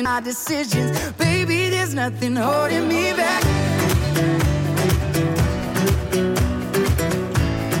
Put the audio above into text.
in my decisions. Baby, there's nothing holding me back.